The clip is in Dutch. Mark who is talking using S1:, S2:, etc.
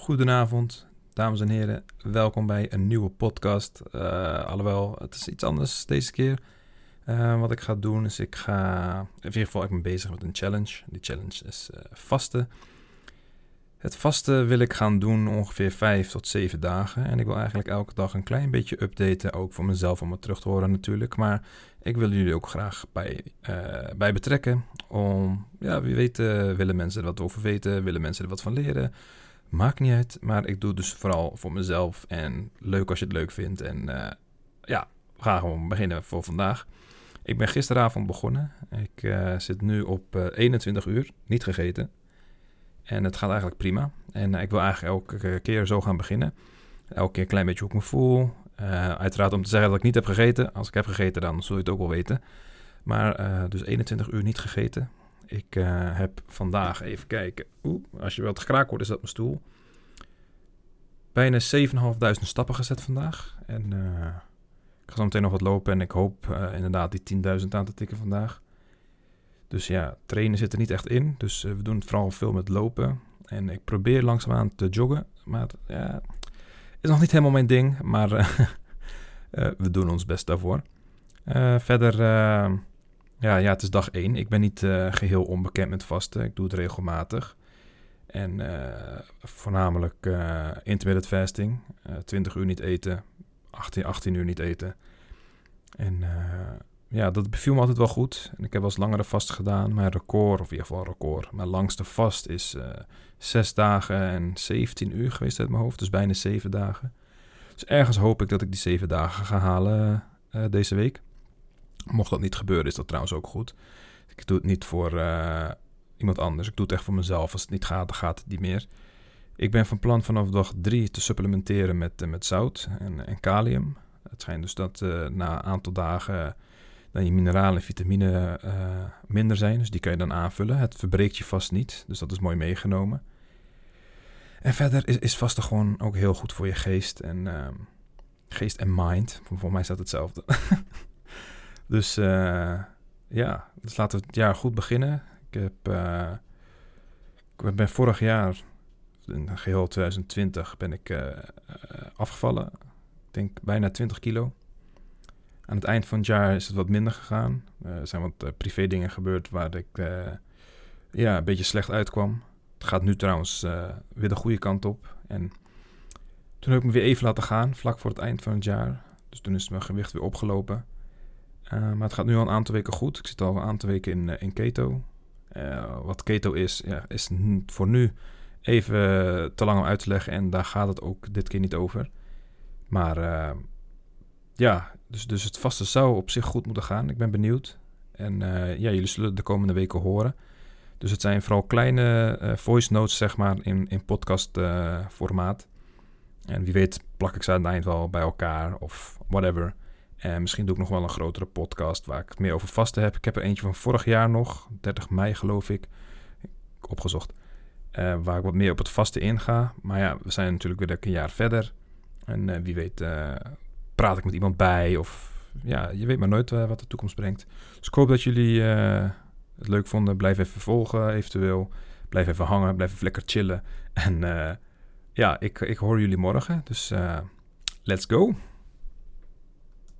S1: Goedenavond, dames en heren. Welkom bij een nieuwe podcast. Uh, alhoewel, het is iets anders deze keer. Uh, wat ik ga doen is, ik ga... In ieder geval, ik ben bezig met een challenge. Die challenge is uh, vasten. Het vasten wil ik gaan doen ongeveer 5 tot 7 dagen. En ik wil eigenlijk elke dag een klein beetje updaten. Ook voor mezelf om het terug te horen natuurlijk. Maar ik wil jullie ook graag bij, bij betrekken. Om, ja, wie weet willen mensen er wat over weten. Willen mensen er wat van leren. Maakt niet uit, maar ik doe het dus vooral voor mezelf. En leuk als je het leuk vindt. En uh, ja, we gaan gewoon beginnen voor vandaag. Ik ben gisteravond begonnen. Ik uh, zit nu op uh, 21 uur, niet gegeten. En het gaat eigenlijk prima. En ik wil eigenlijk elke keer zo gaan beginnen. Elke keer een klein beetje hoe ik me voel. uiteraard om te zeggen dat ik niet heb gegeten. Als ik heb gegeten, dan zul je het ook wel weten. Maar dus 21 uur niet gegeten. Ik uh, heb vandaag, even kijken. Oeh, als je wat gekraakt wordt, is dat mijn stoel. Bijna 7.500 stappen gezet vandaag. En uh, ik ga zo meteen nog wat lopen. En ik hoop uh, inderdaad die 10.000 aan te tikken vandaag. Dus ja, trainen zit er niet echt in. Dus we doen het vooral veel met lopen. En ik probeer langzaamaan te joggen. Maar ja, is nog niet helemaal mijn ding. Maar we doen ons best daarvoor. verder ja, ja, het is dag 1. Ik ben niet uh, geheel onbekend met vasten. Ik doe het regelmatig. En uh, voornamelijk uh, intermittent fasting. 20 uur niet eten, 18, 18 uur niet eten. En ja, dat beviel me altijd wel goed. En ik heb wel eens langere vast gedaan. Mijn record, of in ieder geval record, mijn langste vast is 6 dagen en 17 uur geweest uit mijn hoofd. Dus bijna 7 dagen. Dus ergens hoop ik dat ik die 7 dagen ga halen deze week. Mocht dat niet gebeuren, is dat trouwens ook goed. Ik doe het niet voor uh, iemand anders. Ik doe het echt voor mezelf. Als het niet gaat, dan gaat het niet meer. Ik ben van plan vanaf dag 3 te supplementeren met, uh, met zout en, en, kalium. Het schijnt dus dat uh, na een aantal dagen dan je mineralen en vitamine minder zijn. Dus die kan je dan aanvullen. Het verbreekt je vast niet. Dus dat is mooi meegenomen. En verder is, is vasten gewoon ook heel goed voor je geest en, ehm, geest en mind. Voor mij staat hetzelfde. Dus uh, ja, dus laten we het jaar goed beginnen. Ik heb, uh, ik ben vorig jaar, in geheel 2020, ben ik uh, afgevallen. Ik denk bijna 20 kilo. Aan het eind van het jaar is het wat minder gegaan. er zijn wat privé dingen gebeurd waar ik ja, een beetje slecht uitkwam. Het gaat nu trouwens weer de goede kant op. En toen heb ik me weer even laten gaan, vlak voor het eind van het jaar. Dus toen is mijn gewicht weer opgelopen. Uh, maar het gaat nu al een aantal weken goed. Ik zit al een aantal weken in, uh, in keto. Uh, wat keto is, ja, is voor nu even te lang om uit te leggen. En daar gaat het ook dit keer niet over. Maar ja, dus, dus het vaste zou op zich goed moeten gaan. Ik ben benieuwd. En ja, jullie zullen de komende weken horen. Dus het zijn vooral kleine voice notes, zeg maar, in, in podcast formaat. En wie weet plak ik ze aan het eind wel bij elkaar of whatever. En misschien doe ik nog wel een grotere podcast waar ik het meer over vasten heb. Ik heb er eentje van vorig jaar nog, 30 mei geloof ik, opgezocht. Uh, waar ik wat meer op het vasten inga. Maar ja, we zijn natuurlijk weer een jaar verder. En uh, wie weet praat ik met iemand bij. Of ja, je weet maar nooit wat de toekomst brengt. Dus ik hoop dat jullie het leuk vonden. Blijf even volgen eventueel. Blijf even hangen. Blijf even lekker chillen. En ja, ik, ik hoor jullie morgen. Dus let's go.